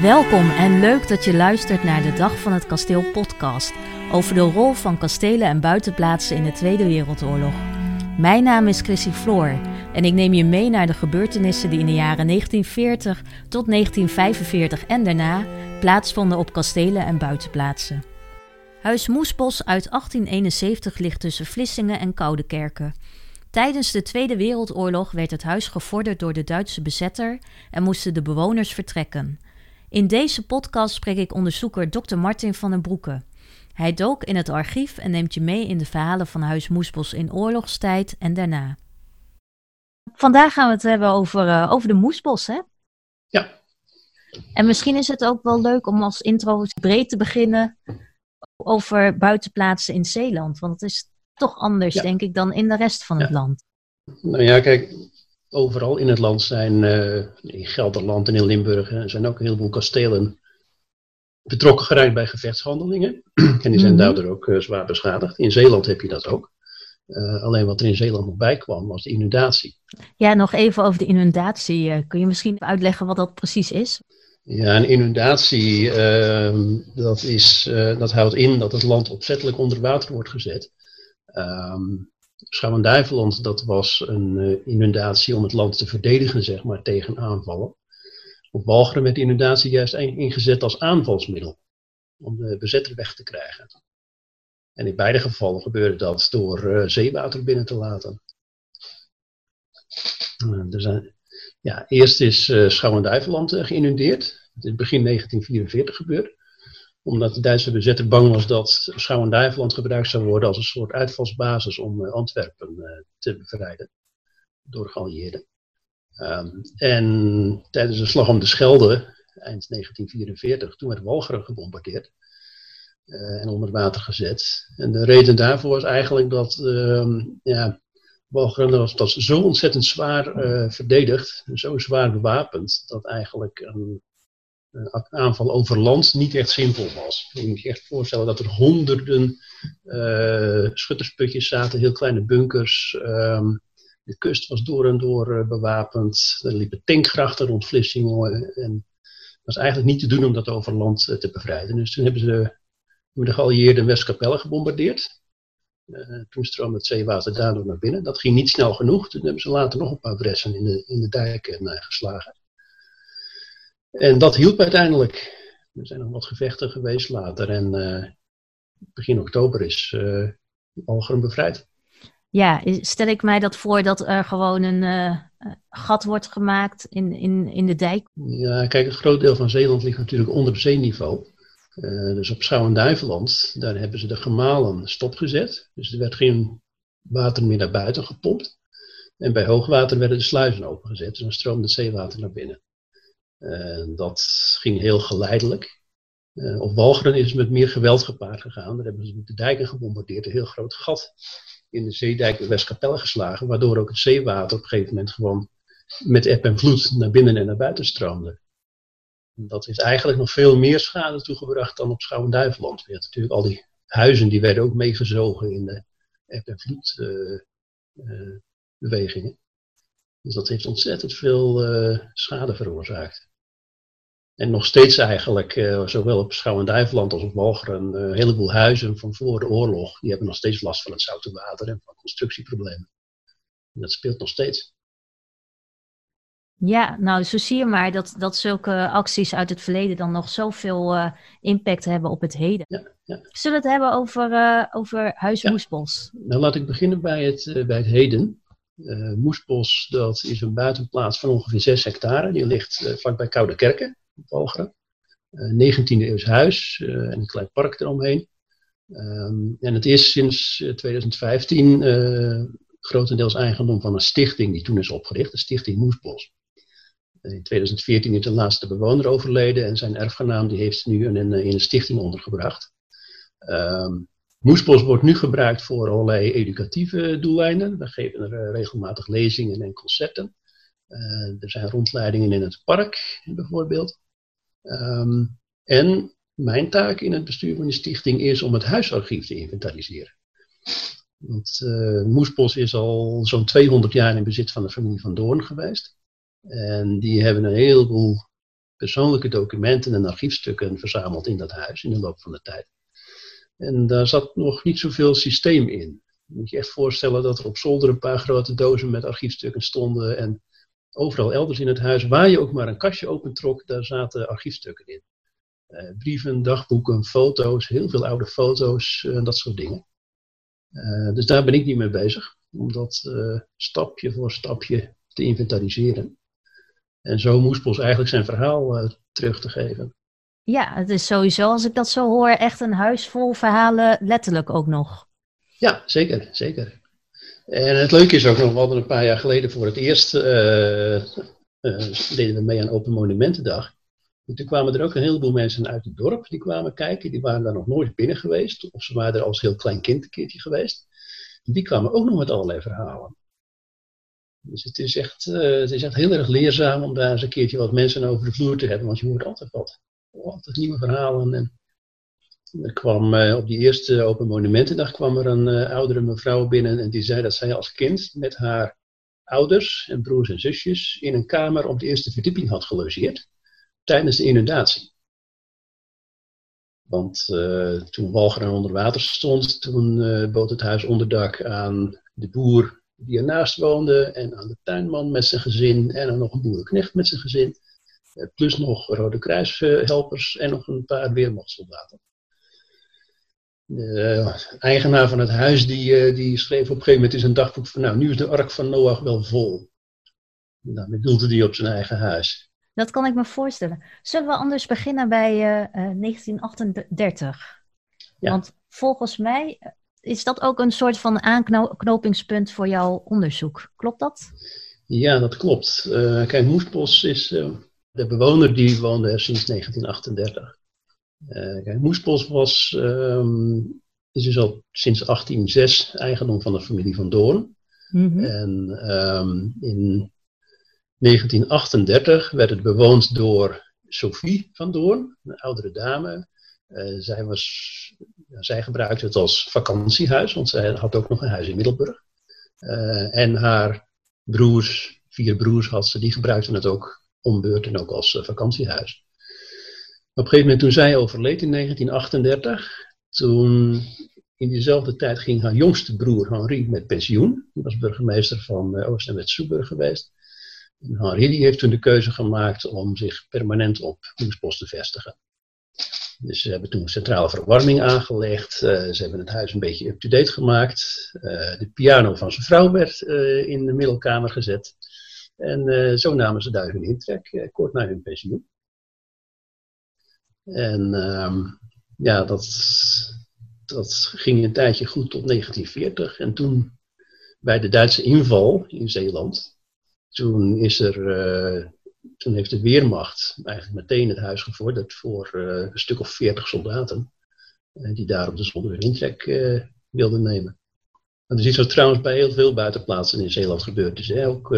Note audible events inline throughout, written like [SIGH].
Welkom en leuk dat je luistert naar de Dag van het Kasteel podcast over de rol van kastelen en buitenplaatsen in de Tweede Wereldoorlog. Mijn naam is Chrissy Floor en ik neem je mee naar de gebeurtenissen die in de jaren 1940 tot 1945 en daarna plaatsvonden op kastelen en buitenplaatsen. Huis Moesbos uit 1871 ligt tussen Vlissingen en Koudekerke. Tijdens de Tweede Wereldoorlog werd het huis gevorderd door de Duitse bezetter en moesten de bewoners vertrekken. In deze podcast spreek ik onderzoeker Dr. Martin van den Broeke. Hij dook in het archief en neemt je mee in de verhalen van Huis Moesbos in oorlogstijd en daarna. Vandaag gaan we het hebben over, uh, over de Moesbos, hè? Ja. En misschien is het ook wel leuk om als intro breed te beginnen over buitenplaatsen in Zeeland. Want het is toch anders, denk ik, dan in de rest van het land. Nou ja, kijk, overal in het land zijn, uh, in Gelderland en in Limburg, er zijn ook een heleboel kastelen betrokken geraakt bij gevechtshandelingen. [CLEARS THROAT] en die zijn mhm. daardoor ook uh, zwaar beschadigd. In Zeeland heb je dat ook. Uh, alleen wat er in Zeeland nog bij kwam, was de inundatie. Ja, nog even over de inundatie. kun je misschien uitleggen wat dat precies is? Ja, een inundatie, ehm, dat, is, dat houdt in dat het land opzettelijk onder water wordt gezet. Um, Schouwen-Duiveland, dat was een uh, inundatie om het land te verdedigen, zeg maar, tegen aanvallen. Op Walcheren werd inundatie juist ingezet als aanvalsmiddel, om de bezetter weg te krijgen. En in beide gevallen gebeurde dat door uh, zeewater binnen te laten. Uh, er zijn, ja, eerst is uh, Schouwen-Duiveland geïnundeerd. Het is begin 1944 gebeurd omdat de Duitse bezetter bang was dat Schouwen-Duiveland gebruikt zou worden als een soort uitvalsbasis om uh, Antwerpen uh, te bevrijden door geallieerden. Um, en tijdens de slag om de Schelde, eind 1944, toen werd Walcheren gebombardeerd uh, en onder water gezet. En de reden daarvoor was eigenlijk dat um, ja, Walcheren was, was zo ontzettend zwaar verdedigd, zo zwaar bewapend, dat eigenlijk een een aanval over land niet echt simpel was. Je moet je echt voorstellen dat er honderden uh, schuttersputjes zaten, heel kleine bunkers. Um, de kust was door en door uh, bewapend. Er liepen tankgrachten rond Vlissingen. En het was eigenlijk niet te doen om dat over land te bevrijden. Dus toen hebben ze de geallieerden Westkapelle gebombardeerd. toen stroomde het zeewater daardoor naar binnen. Dat ging niet snel genoeg. Toen hebben ze later nog een paar bressen in de, in de dijken geslagen. En dat hielp uiteindelijk. Er zijn nog wat gevechten geweest later en uh, begin oktober is uh, Algeren bevrijd. Ja, stel ik mij dat voor dat er gewoon een uh, gat wordt gemaakt in, in, in de dijk? Ja, kijk, een groot deel van Zeeland ligt natuurlijk onder zeeniveau. Uh, dus op Schouw en Duiveland, daar hebben ze de gemalen stopgezet. Dus er werd geen water meer naar buiten gepompt. En bij hoogwater werden de sluizen opengezet. Dus dan stroomde het zeewater naar binnen. Uh, dat ging heel geleidelijk. Uh, op Walcheren is het met meer geweld gepaard gegaan. Daar hebben ze de dijken gebombardeerd, een heel groot gat in de zeedijk bij Westkapelle geslagen, waardoor ook het zeewater op een gegeven moment gewoon met eb en vloed naar binnen en naar buiten stroomde. En dat is eigenlijk nog veel meer schade toegebracht dan op Schouwen-Duiveland. Je natuurlijk al die huizen die werden ook meegezogen in de eb en vloed uh, bewegingen. Dus dat heeft ontzettend veel schade veroorzaakt. En nog steeds eigenlijk, uh, zowel op Schouwen-Duiveland als op Walcheren, een uh, heleboel huizen van voor de oorlog, die hebben nog steeds last van het zoute water en van constructieproblemen. En dat speelt nog steeds. Ja, nou zo zie je maar dat, dat zulke acties uit het verleden dan nog zoveel uh, impact hebben op het heden. Ja, ja. Zullen we het hebben over, uh, over Huis ja. Moesbos? Nou, laat ik beginnen bij het, uh, bij het heden. Moesbos, dat is een buitenplaats van ongeveer 6 hectare. Die ligt vlakbij Koude Kerken. Walcheren. 19e eh, eeuws huis eh, en een klein park eromheen. Um, en het is sinds 2015 uh, eh, grotendeels eigendom van een stichting die toen is opgericht, de Stichting Moesbos. In 2014 is de laatste bewoner overleden en zijn erfgenaam die heeft nu in een, in een stichting ondergebracht. Um, Moesbos wordt nu gebruikt voor allerlei educatieve doeleinden. We geven er regelmatig lezingen en concerten. Uh, er zijn rondleidingen in het park bijvoorbeeld. Um, en mijn taak in het bestuur van de stichting is om het huisarchief te inventariseren. Want uh, Moesbos is al zo'n 200 jaar in bezit van de familie van Doorn geweest. En die hebben een heleboel persoonlijke documenten en archiefstukken verzameld in dat huis in de loop van de tijd. En daar zat nog niet zoveel systeem in. Je moet je echt voorstellen dat er op zolder een paar grote dozen met archiefstukken stonden. En overal elders in het huis, waar je ook maar een kastje opentrok, daar zaten archiefstukken in. Uh, brieven, dagboeken, foto's, heel veel oude foto's en dat soort dingen. Uh, dus daar ben ik niet mee bezig, om dat stapje voor stapje te inventariseren. En zo moest Bos eigenlijk zijn verhaal terug te geven. Ja, het is sowieso, als ik dat zo hoor, echt een huis vol verhalen, letterlijk ook nog. Ja, zeker, zeker. En het leuke is ook nog, we hadden een paar jaar geleden voor het eerst, uh, uh, deden we mee aan Open Monumentendag. En toen kwamen er ook een heleboel mensen uit het dorp, die kwamen kijken, die waren daar nog nooit binnen geweest, of ze waren er als heel klein kind een keertje geweest. die kwamen ook nog met allerlei verhalen. Dus het is, echt, uh, het is echt heel erg leerzaam om daar eens een keertje wat mensen over de vloer te hebben, want je hoort altijd wat. Altijd nieuwe verhalen en er kwam, uh, op die eerste Open Monumentendag kwam er een uh, oudere mevrouw binnen en die zei dat zij als kind met haar ouders en broers en zusjes in een kamer op de eerste verdieping had gelogeerd tijdens de inundatie. Want uh, toen Walcheren onder water stond, toen bood het huis onderdak aan de boer die ernaast woonde en aan de tuinman met zijn gezin en aan nog een boerenknecht met zijn gezin. plus nog Rode Kruishelpers en nog een paar weermachtssoldaten de eigenaar van het huis die, eh, die schreef op een gegeven moment in zijn dagboek van nou, nu is de ark van Noach wel vol. Daarmee doelde hij op zijn eigen huis. Dat kan ik me voorstellen. Zullen we anders beginnen bij uh, uh, 1938? Ja. Want volgens mij is dat ook een soort van aanknopingspunt voor jouw onderzoek. Klopt dat? Ja, dat klopt. Uh, kijk, Moesbos is uh, de bewoner die woonde er sinds 1938. Uh, Moesbos was, um, is dus al sinds 1806 eigendom van de familie van Doorn. Mm -hmm. En um, in 1938 werd het bewoond door Sophie van Doorn, een oudere dame. Uh, zij, was, ja, zij gebruikte het als vakantiehuis, want zij had ook nog een huis in Middelburg. Uh, en haar broers, vier broers had ze, die gebruikten het ook om beurt en ook als vakantiehuis. Op een gegeven moment toen zij overleed in 1938, toen in diezelfde tijd ging haar jongste broer Henri met pensioen. Die was burgemeester van uh, Oost- en West-Soeburg geweest. En Henri die heeft toen de keuze gemaakt om zich permanent op Moesbos te vestigen. Dus ze hebben toen centrale verwarming aangelegd. Uh, ze hebben het huis een beetje up-to-date gemaakt. Uh, de piano van zijn vrouw werd in de middelkamer gezet. En zo namen ze daar hun intrek, kort na hun pensioen. En um, ja, dat, dat ging een tijdje goed tot 1940. En toen, bij de Duitse inval in Zeeland, toen, is er, uh, toen heeft de Weermacht eigenlijk meteen het huis gevorderd voor uh, een stuk of 40 soldaten. Uh, die daar op de zolder hun intrek wilden nemen. En dat is iets wat trouwens bij heel veel buitenplaatsen in Zeeland gebeurd is. Ook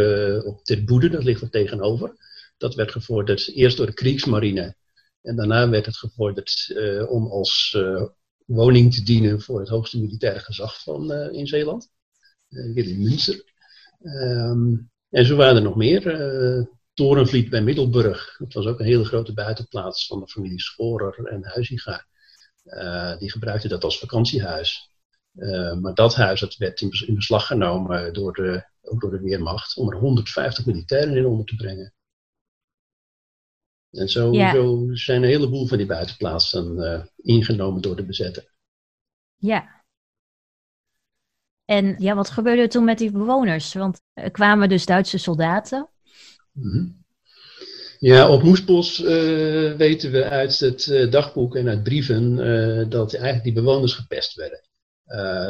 op Ter Boede, dat ligt er tegenover. Dat werd gevorderd eerst door de Kriegsmarine en daarna werd het gevorderd uh, om als uh, woning te dienen voor het hoogste militaire gezag van, uh, in Zeeland, Willem Münster. Um, en zo waren er nog meer. Torenvliet bij Middelburg, dat was ook een hele grote buitenplaats van de familie Schorer en Huizinga. die gebruikten dat als vakantiehuis. maar dat huis werd in, in beslag genomen door de, ook door de Weermacht om er 150 militairen in onder te brengen. En zo, ja. zo zijn een heleboel van die buitenplaatsen uh, ingenomen door de bezetter. Ja. En ja, wat gebeurde er toen met die bewoners? Want er kwamen dus Duitse soldaten. Mm -hmm. Ja, op Moesbos uh, weten we uit het uh, dagboek en uit brieven dat eigenlijk die bewoners gepest werden.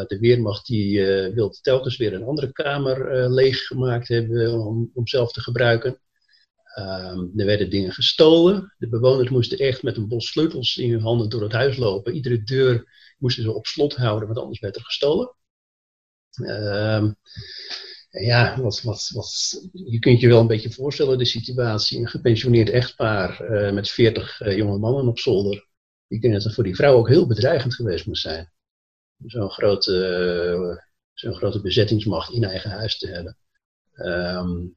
de Weermacht die wilde telkens weer een andere kamer leeggemaakt hebben om, om zelf te gebruiken. Um, er werden dingen gestolen. De bewoners moesten echt met een bos sleutels in hun handen door het huis lopen. Iedere deur moesten ze op slot houden, want anders werd er gestolen. Um, ja, wat, wat, wat, je kunt je wel een beetje voorstellen, de situatie. Een gepensioneerd echtpaar uh, met veertig uh, jonge mannen op zolder. Ik denk dat het voor die vrouw ook heel bedreigend geweest moest zijn. Zo'n grote, uh, zo'n grote bezettingsmacht in eigen huis te hebben. Um,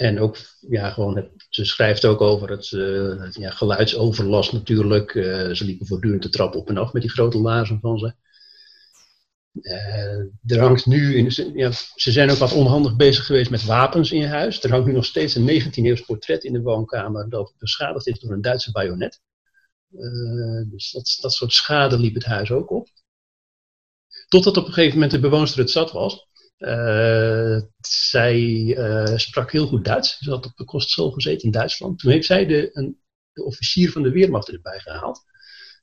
En ook, ja, gewoon, het, ze schrijft ook over het, uh, ja, geluidsoverlast natuurlijk. Uh, ze liepen voortdurend de trap op en af met die grote laarzen van ze. Uh, er hangt nu, in, ja, ze zijn ook wat onhandig bezig geweest met wapens in huis. Er hangt nu nog steeds een 19e-eeuws portret in de woonkamer dat beschadigd is door een Duitse bajonet. dus dat, dat soort schade liep het huis ook op. Totdat op een gegeven moment de bewoonster het zat was. Uh, zij uh, sprak heel goed Duits. Ze had op de kostschool gezeten in Duitsland. Toen heeft zij de, een, de officier van de Weermacht erbij gehaald.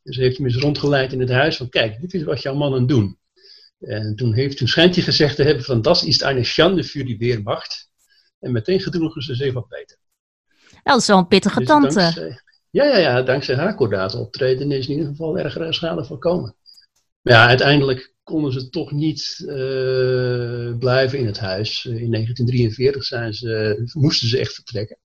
En ze heeft hem eens rondgeleid in het huis van kijk, dit is wat jouw mannen doen. En toen, heeft, toen schijnt hij gezegd te hebben van das ist eine Schande für die Weermacht. En meteen gedroegen ze zich wat beter. Nou, dat is wel een pittige dus tante. Dankzij, ja, ja, ja, dankzij haar kordate optreden is in ieder geval erg schade voorkomen. Maar ja, uiteindelijk konden ze toch niet uh, blijven in het huis. In 1943 zijn ze, moesten ze echt vertrekken.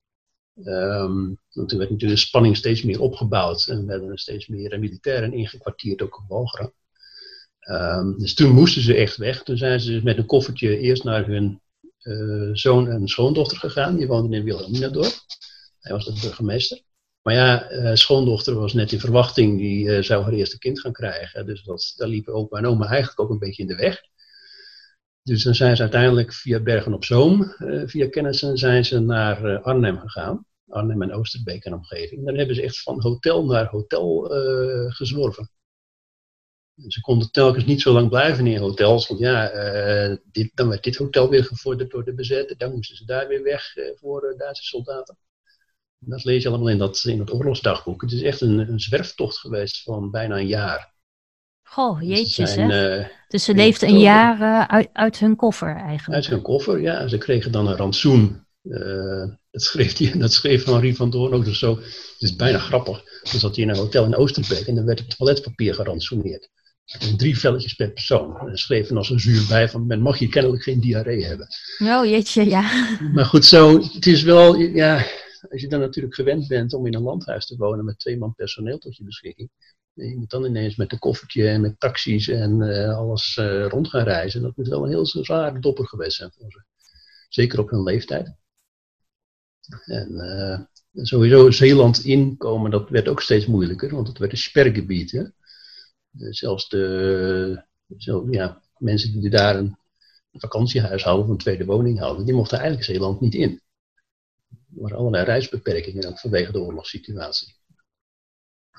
Um, want toen werd natuurlijk de spanning steeds meer opgebouwd en werden er steeds meer militairen ingekwartierd, ook op Walcheren. Um, dus toen moesten ze echt weg. Toen zijn ze met een koffertje eerst naar hun zoon en schoondochter gegaan. Die woonden in Wilhelminadorp. Hij was de burgemeester. Maar ja, uh, schoondochter was net in verwachting, die uh, zou haar eerste kind gaan krijgen. Dus dat, daar liepen opa en oma eigenlijk ook een beetje in de weg. Dus dan zijn ze uiteindelijk via Bergen op Zoom, uh, via kennissen, zijn ze naar Arnhem gegaan. Arnhem en Oosterbeek en omgeving. Dan hebben ze echt van hotel naar hotel gezworven. Ze konden telkens niet zo lang blijven in hotels, want ja, dit, dan werd dit hotel weer gevorderd door de bezetter. Dan moesten ze daar weer weg voor Duitse soldaten. Dat lees je allemaal in, dat, in het oorlogsdagboek. Het is echt een, een zwerftocht geweest van bijna een jaar. Goh, jeetje zeg. Uh, dus ze leefden een jaar uh, uit, uit, hun koffer eigenlijk. Uit hun koffer, ja. Ze kregen dan een rantsoen. Uh, dat, schreef die, [LAUGHS] dat schreef Henri van Doorn ook dus zo. Het is bijna grappig. Dan zat hij in een hotel in Oosterbeek en dan werd het toiletpapier gerantsoeneerd. Drie velletjes per persoon. En schreven als een zuur bij van men mag hier kennelijk geen diarree hebben. Oh jeetje, ja. Maar goed, zo, het is wel, ja, als je dan natuurlijk gewend bent om in een landhuis te wonen met twee man personeel tot je beschikking. En je moet dan ineens met een koffertje en met taxis en uh, alles uh, rond gaan reizen. Dat moet wel een heel zwaar dopper geweest zijn voor ze. Zeker op hun leeftijd. En sowieso Zeeland inkomen, dat werd ook steeds moeilijker, want het werd een spergebied. Hè? zelfs de zelf, ja, mensen die daar een vakantiehuis hadden of een tweede woning hadden, die mochten eigenlijk Zeeland niet in. Waren allerlei reisbeperkingen vanwege de oorlogssituatie.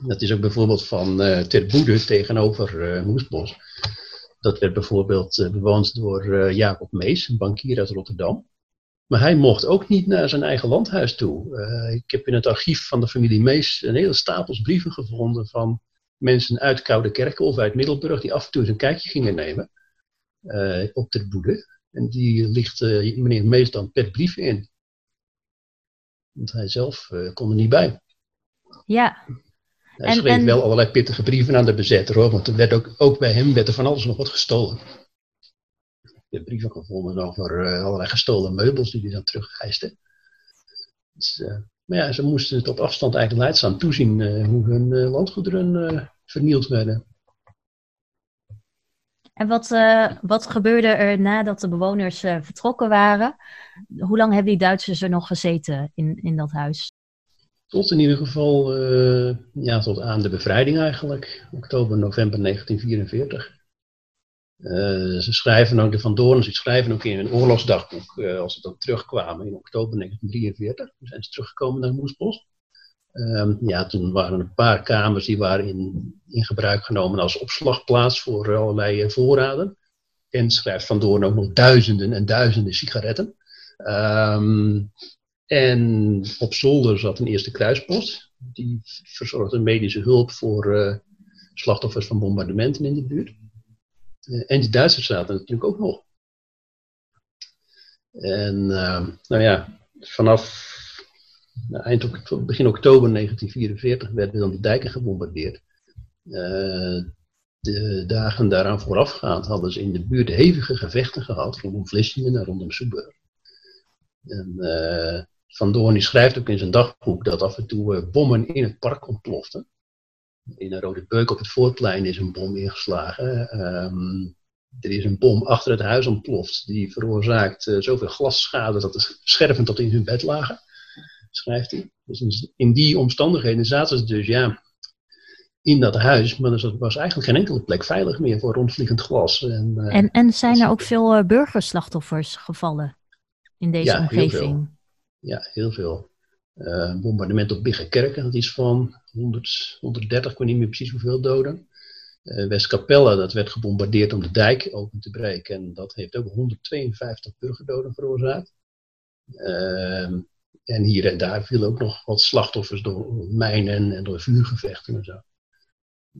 Dat is ook bijvoorbeeld van uh, Ter Boede tegenover uh, Moesbos. Dat werd bijvoorbeeld uh, bewoond door Jacob Mees, een bankier uit Rotterdam. Maar hij mocht ook niet naar zijn eigen landhuis toe. ik heb in het archief van de familie Mees een hele stapels brieven gevonden van mensen uit Koude Kerken of uit Middelburg die af en toe een kijkje gingen nemen op Ter Boede. En die ligt meneer Mees dan per brief in. Want hij zelf uh, kon er niet bij. Ja. Hij en, schreef wel allerlei pittige brieven aan de bezetter hoor, want er werd ook, ook bij hem werd er van alles nog wat gestolen. Ik heb brieven gevonden over uh, allerlei gestolen meubels die hij dan terugreisde. Dus, uh, maar ja, ze moesten het op afstand eigenlijk leidzaam toezien hoe hun landgoederen vernield werden. En wat, uh, wat gebeurde er nadat de bewoners uh, vertrokken waren? Hoe lang hebben die Duitsers er nog gezeten in, in dat huis? Tot in ieder geval uh, ja, tot aan de bevrijding eigenlijk, oktober, november 1944. ze schrijven ook, de Van Doorn, ze schrijven ook in een oorlogsdagboek, als ze dan terugkwamen in oktober 1943. Toen zijn ze teruggekomen naar Moesbos. Um, ja, toen waren er een paar kamers die waren in, in gebruik genomen als opslagplaats voor allerlei eh, voorraden. En schrijft Van Doorn nog duizenden en duizenden sigaretten. Um, en op zolder zat een eerste kruispost. Die verzorgde medische hulp voor uh, slachtoffers van bombardementen in de buurt. Uh, en die Duitsers zaten natuurlijk ook nog. En uh, nou ja, vanaf eind begin oktober 1944 werden dan de dijken gebombardeerd. Uh, de dagen daaraan voorafgaand hadden ze in de buurt hevige gevechten gehad rondom Vlissingen en rondom Soeburg. En uh, Van Doorn schrijft ook in zijn dagboek dat af en toe uh, bommen in het park ontploften. In een rode beuk op het voorplein is een bom ingeslagen. Um, er is een bom achter het huis ontploft. Die veroorzaakt zoveel glasschade dat de scherven tot in hun bed lagen. Schrijft hij. Dus in die omstandigheden zaten ze dus ja, in dat huis. Maar er was eigenlijk geen enkele plek veilig meer voor rondvliegend glas. En, uh, en, en, zijn er ook veel uh, burgerslachtoffers gevallen in deze ja, omgeving? Heel ja, heel veel. Uh, bombardement op Biggenkerken, dat is van 100, 130, ik weet niet meer precies hoeveel doden. West-Capelle, dat werd gebombardeerd om de dijk open te breken. En dat heeft ook 152 burgerdoden veroorzaakt. Uh, en hier en daar vielen ook nog wat slachtoffers door mijnen en door vuurgevechten en zo. Er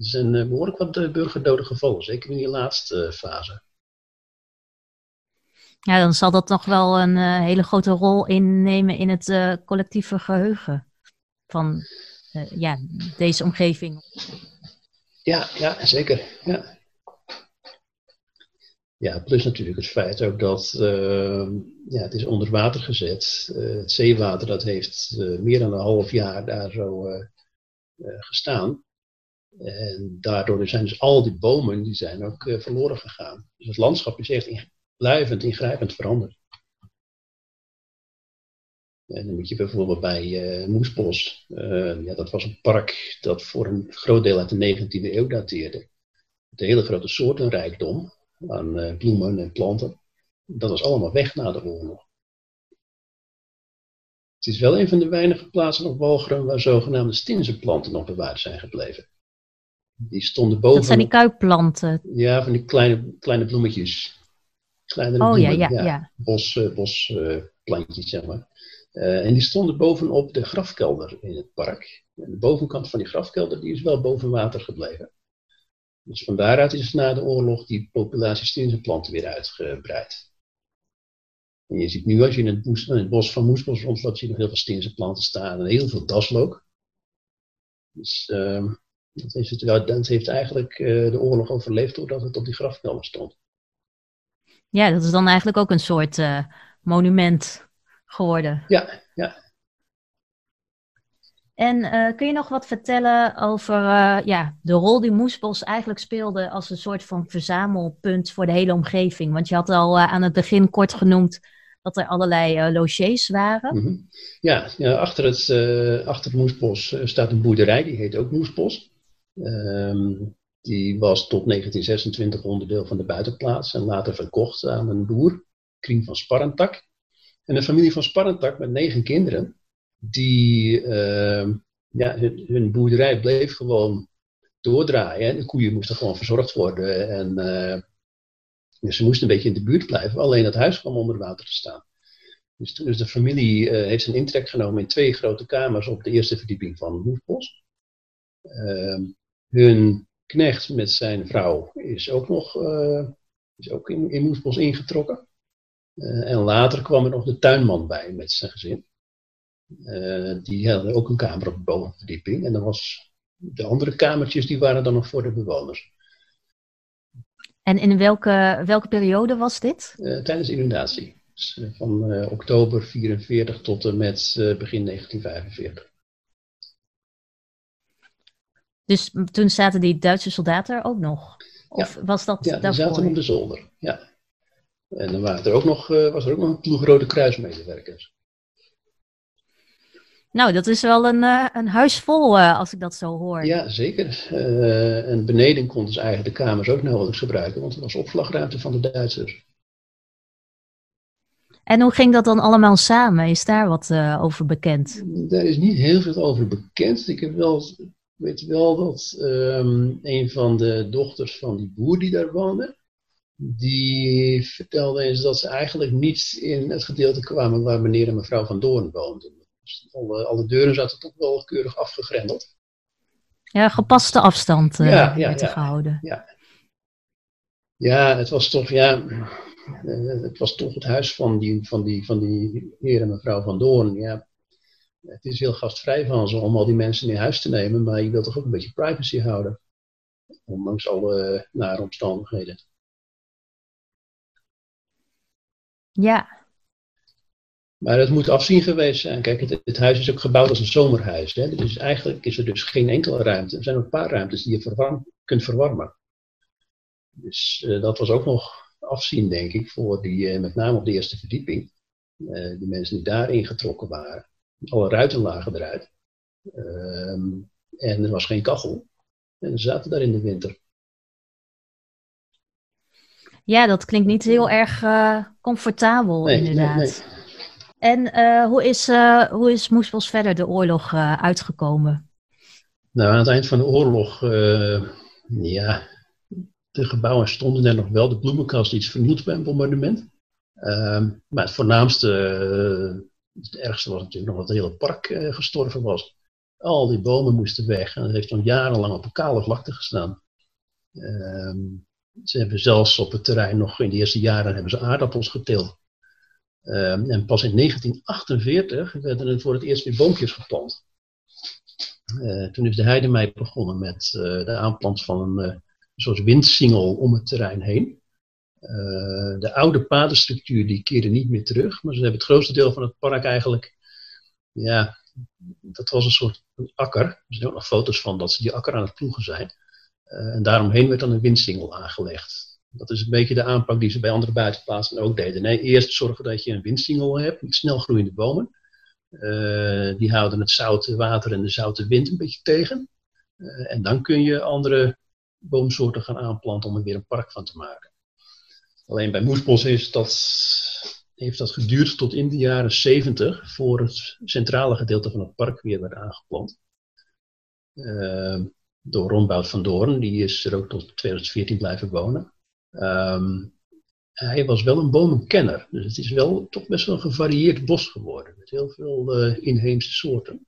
zijn uh, behoorlijk wat uh, burgerdoden gevallen, zeker in die laatste fase. Ja, dan zal dat toch wel een hele grote rol innemen in het collectieve geheugen van ja, deze omgeving. Ja, ja zeker. Ja. Ja, plus natuurlijk het feit ook dat uh, ja, het is onder water gezet. Uh, het zeewater dat heeft uh, meer dan een half jaar daar zo eh, gestaan. En daardoor zijn dus al die bomen die zijn ook verloren gegaan. Dus het landschap is echt in, blijvend ingrijpend veranderd. En dan moet je bijvoorbeeld bij uh, Moesbos, uh, ja, dat was een park dat voor een groot deel uit de 19e eeuw dateerde. De hele grote soortenrijkdom aan uh, bloemen en planten, dat was allemaal weg na de oorlog. Het is wel een van de weinige plaatsen op Walcheren waar zogenaamde stinzenplanten nog bewaard zijn gebleven. Die stonden boven. Dat zijn die kuipplanten. Ja, van die kleine, kleine bloemetjes. Kleine oh bloemen, ja, ja, ja. Bos, bosplantjes, zeg maar. Uh, en die stonden bovenop de grafkelder in het park. En de bovenkant van die grafkelder die is wel boven water gebleven. Dus van daaruit is na de oorlog die populatie stinzenplanten weer uitgebreid. En je ziet nu als je in het, in het bos van Moesbos rondloopt, zie je nog heel veel stinzenplanten staan en heel veel daslook. Dus uh, dat, heeft het, dat heeft eigenlijk uh, de oorlog overleefd doordat het op die grafkelder stond. Ja, dat is dan eigenlijk ook een soort uh, monument geworden. Ja. En uh, kun je nog wat vertellen over uh, ja, de rol die Moesbos eigenlijk speelde als een soort van verzamelpunt voor de hele omgeving? Want je had al uh, aan het begin kort genoemd dat er allerlei logiers waren. -hmm. ja, achter, het, achter Moesbos staat een boerderij, die heet ook Moesbos. Um, die was tot 1926 onderdeel van de buitenplaats en later verkocht aan een boer, Kriem van Sparrentak. En een familie van Sparrentak met negen kinderen, die, uh, ja, hun, boerderij bleef gewoon doordraaien. De koeien moesten gewoon verzorgd worden. En uh, dus ze moesten een beetje in de buurt blijven. Alleen het huis kwam onder water te staan. Dus is de familie uh, heeft een intrek genomen in twee grote kamers op de eerste verdieping van Moesbos. Ehm, hun knecht met zijn vrouw is ook nog uh, is ook in, in Moesbos ingetrokken. En later kwam er nog de tuinman bij met zijn gezin. Uh, die hadden ook een kamer op de bovenverdieping. En dan was de andere kamertjes die waren dan nog voor de bewoners. En in welke, welke periode was dit? Uh, tijdens de inundatie. Dus, van oktober 44 tot en met begin 1945. Dus toen zaten die Duitse soldaten er ook nog? Of ja, was dat ja, die zaten op de zolder. Ja. En dan waren er ook nog, was er ook nog een ploeg Rode Kruismedewerkers. Nou, dat is wel een, uh, een huis vol uh, als ik dat zo hoor. Ja, zeker. en beneden konden ze eigenlijk de kamers ook nauwelijks gebruiken, want er was opslagruimte van de Duitsers. En hoe ging dat dan allemaal samen? Is daar wat over bekend? Daar is niet heel veel over bekend. Ik heb wel, weet wel dat um, een van de dochters van die boer die daar woonde, die vertelde eens dat ze eigenlijk niet in het gedeelte kwamen waar meneer en mevrouw Van Doorn woonden. Dus alle, alle deuren zaten toch wel keurig afgegrendeld. Ja, gepaste afstand uh, ja, ja, ja, gehouden. Ja. ja, het was toch, ja, uh, het was toch het huis van die, van die, van die heer en mevrouw Van Doorn. Ja, het is heel gastvrij van ze om al die mensen in huis te nemen, maar je wilt toch ook een beetje privacy houden. Ondanks alle nare omstandigheden. Ja. Maar het moet afzien geweest zijn. Kijk, het, het huis is ook gebouwd als een zomerhuis. Hè? Dus eigenlijk is er dus geen enkele ruimte. Er zijn een paar ruimtes die je verwarm, kunt verwarmen. Dus dat was ook nog afzien, denk ik, voor die, met name op de eerste verdieping. die mensen die daar ingetrokken waren. Alle ruiten lagen eruit. Ehm, en er was geen kachel. En ze zaten daar in de winter. Ja, dat klinkt niet heel erg uh, comfortabel, inderdaad. Nee, nee. En uh, hoe is, uh, hoe is verder de oorlog uitgekomen? Nou, aan het eind van de oorlog, ja, de gebouwen stonden er nog wel. De bloemenkast iets vernield bij een bombardement. Ehm, maar het voornaamste, het ergste was natuurlijk nog dat het hele park gestorven was. Al die bomen moesten weg en heeft dan jarenlang op een kale vlakte gestaan. Ehm, ze hebben zelfs op het terrein nog in de eerste jaren hebben ze aardappels geteeld. Ehm, en pas in 1948 werden er voor het eerst weer boompjes geplant. Uh, toen is de Heidemei begonnen met uh, de aanplant van een uh, soort windsingel om het terrein heen. de oude padenstructuur die keerde niet meer terug, maar ze hebben het grootste deel van het park eigenlijk, ja, dat was een soort akker. Er zijn ook nog foto's van dat ze die akker aan het ploegen zijn. En daaromheen werd dan een windsingel aangelegd. Dat is een beetje de aanpak die ze bij andere buitenplaatsen ook deden. Nee, eerst zorgen dat je een windsingel hebt met snel groeiende bomen. Uh, die houden het zoute water en de zoute wind een beetje tegen. Uh, en dan kun je andere boomsoorten gaan aanplanten om er weer een park van te maken. Alleen bij Moesbos is dat, heeft dat geduurd tot in de jaren 70 voor het centrale gedeelte van het park weer werd aangeplant. Uh, door Ronbout van Doorn. Die is er ook tot 2014 blijven wonen. Um, hij was wel een bomenkenner. Dus het is wel toch best wel een gevarieerd bos geworden. Met heel veel uh, inheemse soorten.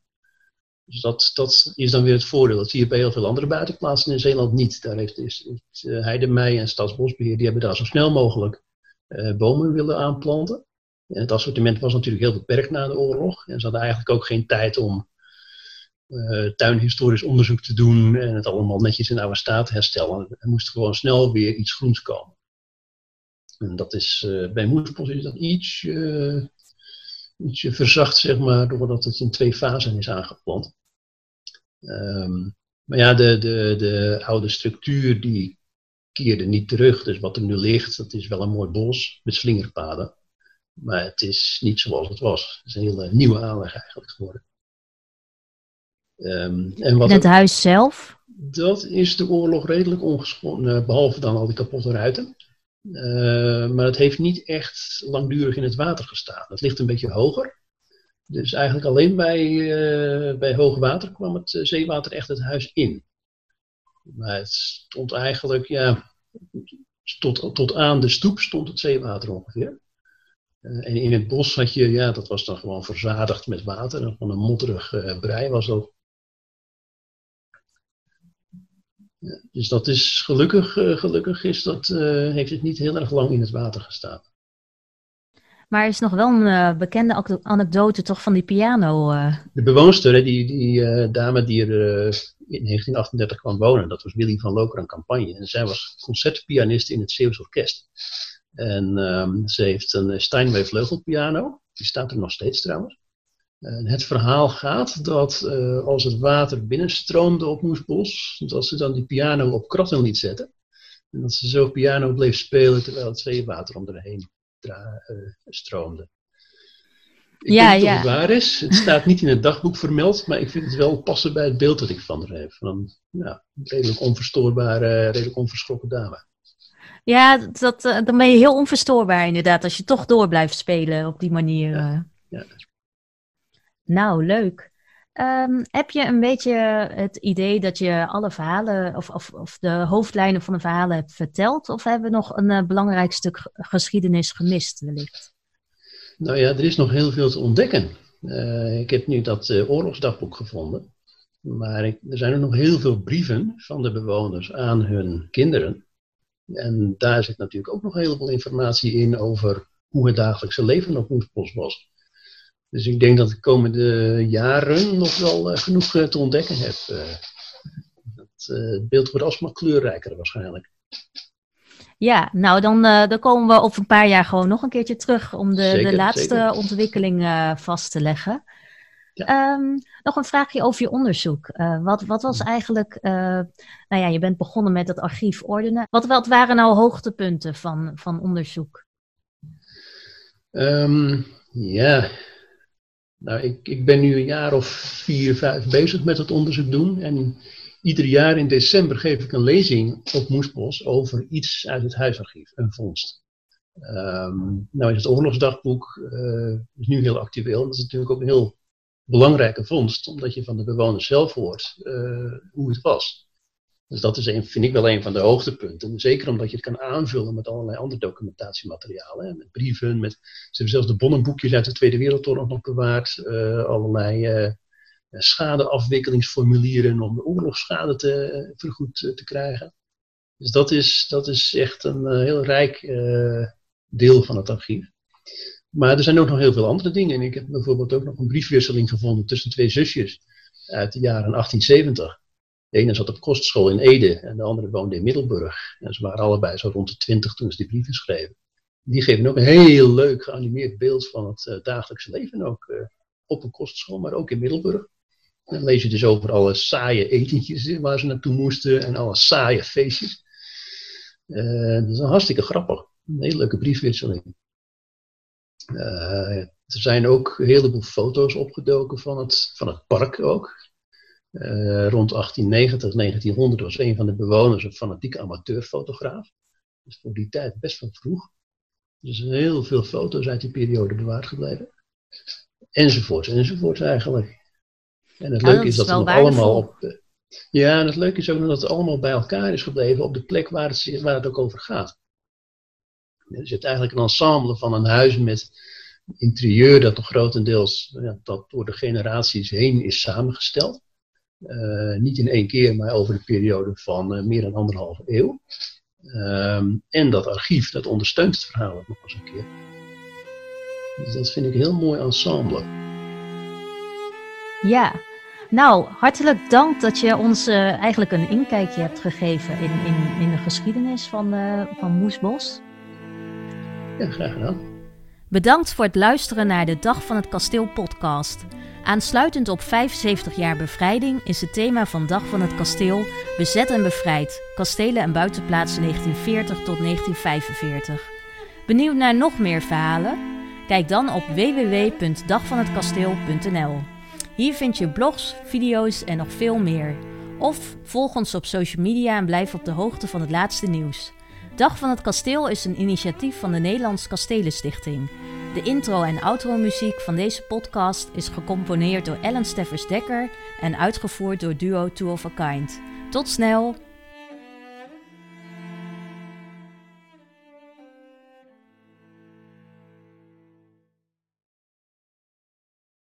Dus dat, dat is dan weer het voordeel. Dat zie je bij heel veel andere buitenplaatsen in Zeeland niet. Daar heeft is, uh, Heidemei en Staatsbosbeheer, die hebben daar zo snel mogelijk uh, bomen willen aanplanten. En het assortiment was natuurlijk heel beperkt na de oorlog. En ze hadden eigenlijk ook geen tijd om uh, tuinhistorisch onderzoek te doen en het allemaal netjes in oude staat herstellen. Er moest gewoon snel weer iets groens komen. En dat is, uh, bij Moerspos is dat iets, uh, ietsje verzacht, zeg maar, doordat het in twee fasen is aangeplant. Um, maar ja, de, de, de oude structuur die keerde niet terug. Dus wat er nu ligt, dat is wel een mooi bos met slingerpaden. Maar het is niet zoals het was. Het is een hele nieuwe aanleg eigenlijk geworden. Um, en wat het huis zelf? Dat is de oorlog redelijk ongeschonden, eh, behalve dan al die kapotte ruiten. Uh, maar het heeft niet echt langdurig in het water gestaan. Het ligt een beetje hoger. Dus eigenlijk alleen bij, uh, bij hoog water kwam het zeewater echt het huis in. Maar het stond eigenlijk, ja, tot, tot aan de stoep stond het zeewater ongeveer. En in het bos had je, ja, dat was dan gewoon verzadigd met water. En van een modderig brei was dat dus dat is gelukkig, uh, gelukkig is dat, uh, heeft het niet heel erg lang in het water gestaan. Maar er is nog wel een uh, bekende anekdote toch van die piano. De bewoonster, die, die dame die er in 1938 kwam wonen, dat was Willy van Lokeren campagne. En zij was concertpianist in het Zeeuws Orkest. En um, ze heeft een Steinway vleugelpiano, die staat er nog steeds trouwens. En het verhaal gaat dat uh, als het water binnenstroomde op Moesbos, dat ze dan die piano op kratten liet zetten. En dat ze zo piano bleef spelen terwijl het zeewater om erheen uh, stroomde. Ik ja, weet niet ja. of het waar is. Het staat niet in het dagboek vermeld, maar ik vind het wel passen bij het beeld dat ik van haar heb. Van een ja, redelijk onverstoorbare, redelijk onverschrokken dame. Ja, dat, dan ben je heel onverstoorbaar inderdaad, als je toch door blijft spelen op die manier. Ja, ja. Nou, leuk. Um, heb je een beetje het idee dat je alle verhalen of, of, of, de hoofdlijnen van de verhalen hebt verteld? Of hebben we nog een uh, belangrijk stuk geschiedenis gemist wellicht? Nou ja, er is nog heel veel te ontdekken. Uh, ik heb nu dat uh, oorlogsdagboek gevonden. Maar er zijn er nog heel veel brieven van de bewoners aan hun kinderen. En daar zit natuurlijk ook nog een heleboel informatie in over hoe het dagelijkse leven op Moesbos was. Dus ik denk dat ik de komende jaren nog wel uh, genoeg uh, te ontdekken heb. Uh, het beeld wordt alsmaar kleurrijker waarschijnlijk. Ja, nou dan, dan komen we over een paar jaar gewoon nog een keertje terug om de, zeker, de laatste zeker. ontwikkeling vast te leggen. Ehm, nog een vraagje over je onderzoek. Uh, wat, wat was eigenlijk, uh, nou ja, je bent begonnen met het archief ordenen. Wat, wat waren nou hoogtepunten van, van onderzoek? Um, ja, nou, ik, ik ben nu een jaar of vier, vijf bezig met het onderzoek doen. En ieder jaar in december geef ik een lezing op Moesbos over iets uit het huisarchief, een vondst. Um, nou is het oorlogsdagboek uh, is nu heel actueel. Dat is natuurlijk ook een heel belangrijke vondst, omdat je van de bewoners zelf hoort uh, hoe het was. Dus dat is een, vind ik wel een van de hoogtepunten. Zeker omdat je het kan aanvullen met allerlei andere documentatiematerialen. Met brieven, met, ze hebben zelfs de bonnenboekjes uit de Tweede Wereldoorlog nog bewaard. Uh, allerlei uh, schadeafwikkelingsformulieren om de oorlogsschade te, vergoed te krijgen. Dus dat is, dat is echt een heel rijk deel van het archief. Maar er zijn ook nog heel veel andere dingen. En ik heb bijvoorbeeld ook nog een briefwisseling gevonden tussen twee zusjes uit de jaren 1870. De ene zat op kostschool in Ede en de andere woonde in Middelburg. En ze waren allebei zo rond de twintig toen ze die brieven schreven. Die geven ook een heel leuk geanimeerd beeld van het uh, dagelijkse leven ook. Uh, op een kostschool, maar ook in Middelburg. En dan lees je dus over alle saaie etentjes waar ze naartoe moesten en alle saaie feestjes. Uh, dat is een hartstikke grappig. Een hele leuke briefwisseling. er zijn ook een heleboel foto's opgedoken van het, van het park ook. Uh, rond 1890, 1900 was een van de bewoners een fanatieke amateurfotograaf. Dus voor die tijd best van vroeg. Dus heel veel foto's uit die periode bewaard gebleven. Enzovoort, enzovoort eigenlijk. En het leuke is dat het nog allemaal op. ja, en het leuke is ook dat het allemaal bij elkaar is gebleven op de plek waar het, waar het ook over gaat. Er zit eigenlijk een ensemble van een huis met interieur dat nog grotendeels ja, dat door de generaties heen is samengesteld. Uh, niet in één keer, maar over de periode van uh, meer dan anderhalve eeuw. Um, en dat archief, dat ondersteunt het verhaal ook nog eens een keer. Dus dat vind ik een heel mooi ensemble. Ja, nou, hartelijk dank dat je ons uh, eigenlijk een inkijkje hebt gegeven in, in, in de geschiedenis van, van Moesbos. Ja, graag gedaan. Bedankt voor het luisteren naar de Dag van het Kasteel podcast. Aansluitend op 75 jaar bevrijding is het thema van Dag van het Kasteel Bezet en Bevrijd, kastelen en buitenplaatsen 1940 tot 1945. Benieuwd naar nog meer verhalen? Kijk dan op www.dagvanhetkasteel.nl. Hier vind je blogs, video's en nog veel meer. Of volg ons op social media en blijf op de hoogte van het laatste nieuws. Dag van het Kasteel is een initiatief van de Nederlands Kastelenstichting. De intro- en outro-muziek van deze podcast is gecomponeerd door Ellen Steffers Dekker en uitgevoerd door duo Two of a Kind. Tot snel!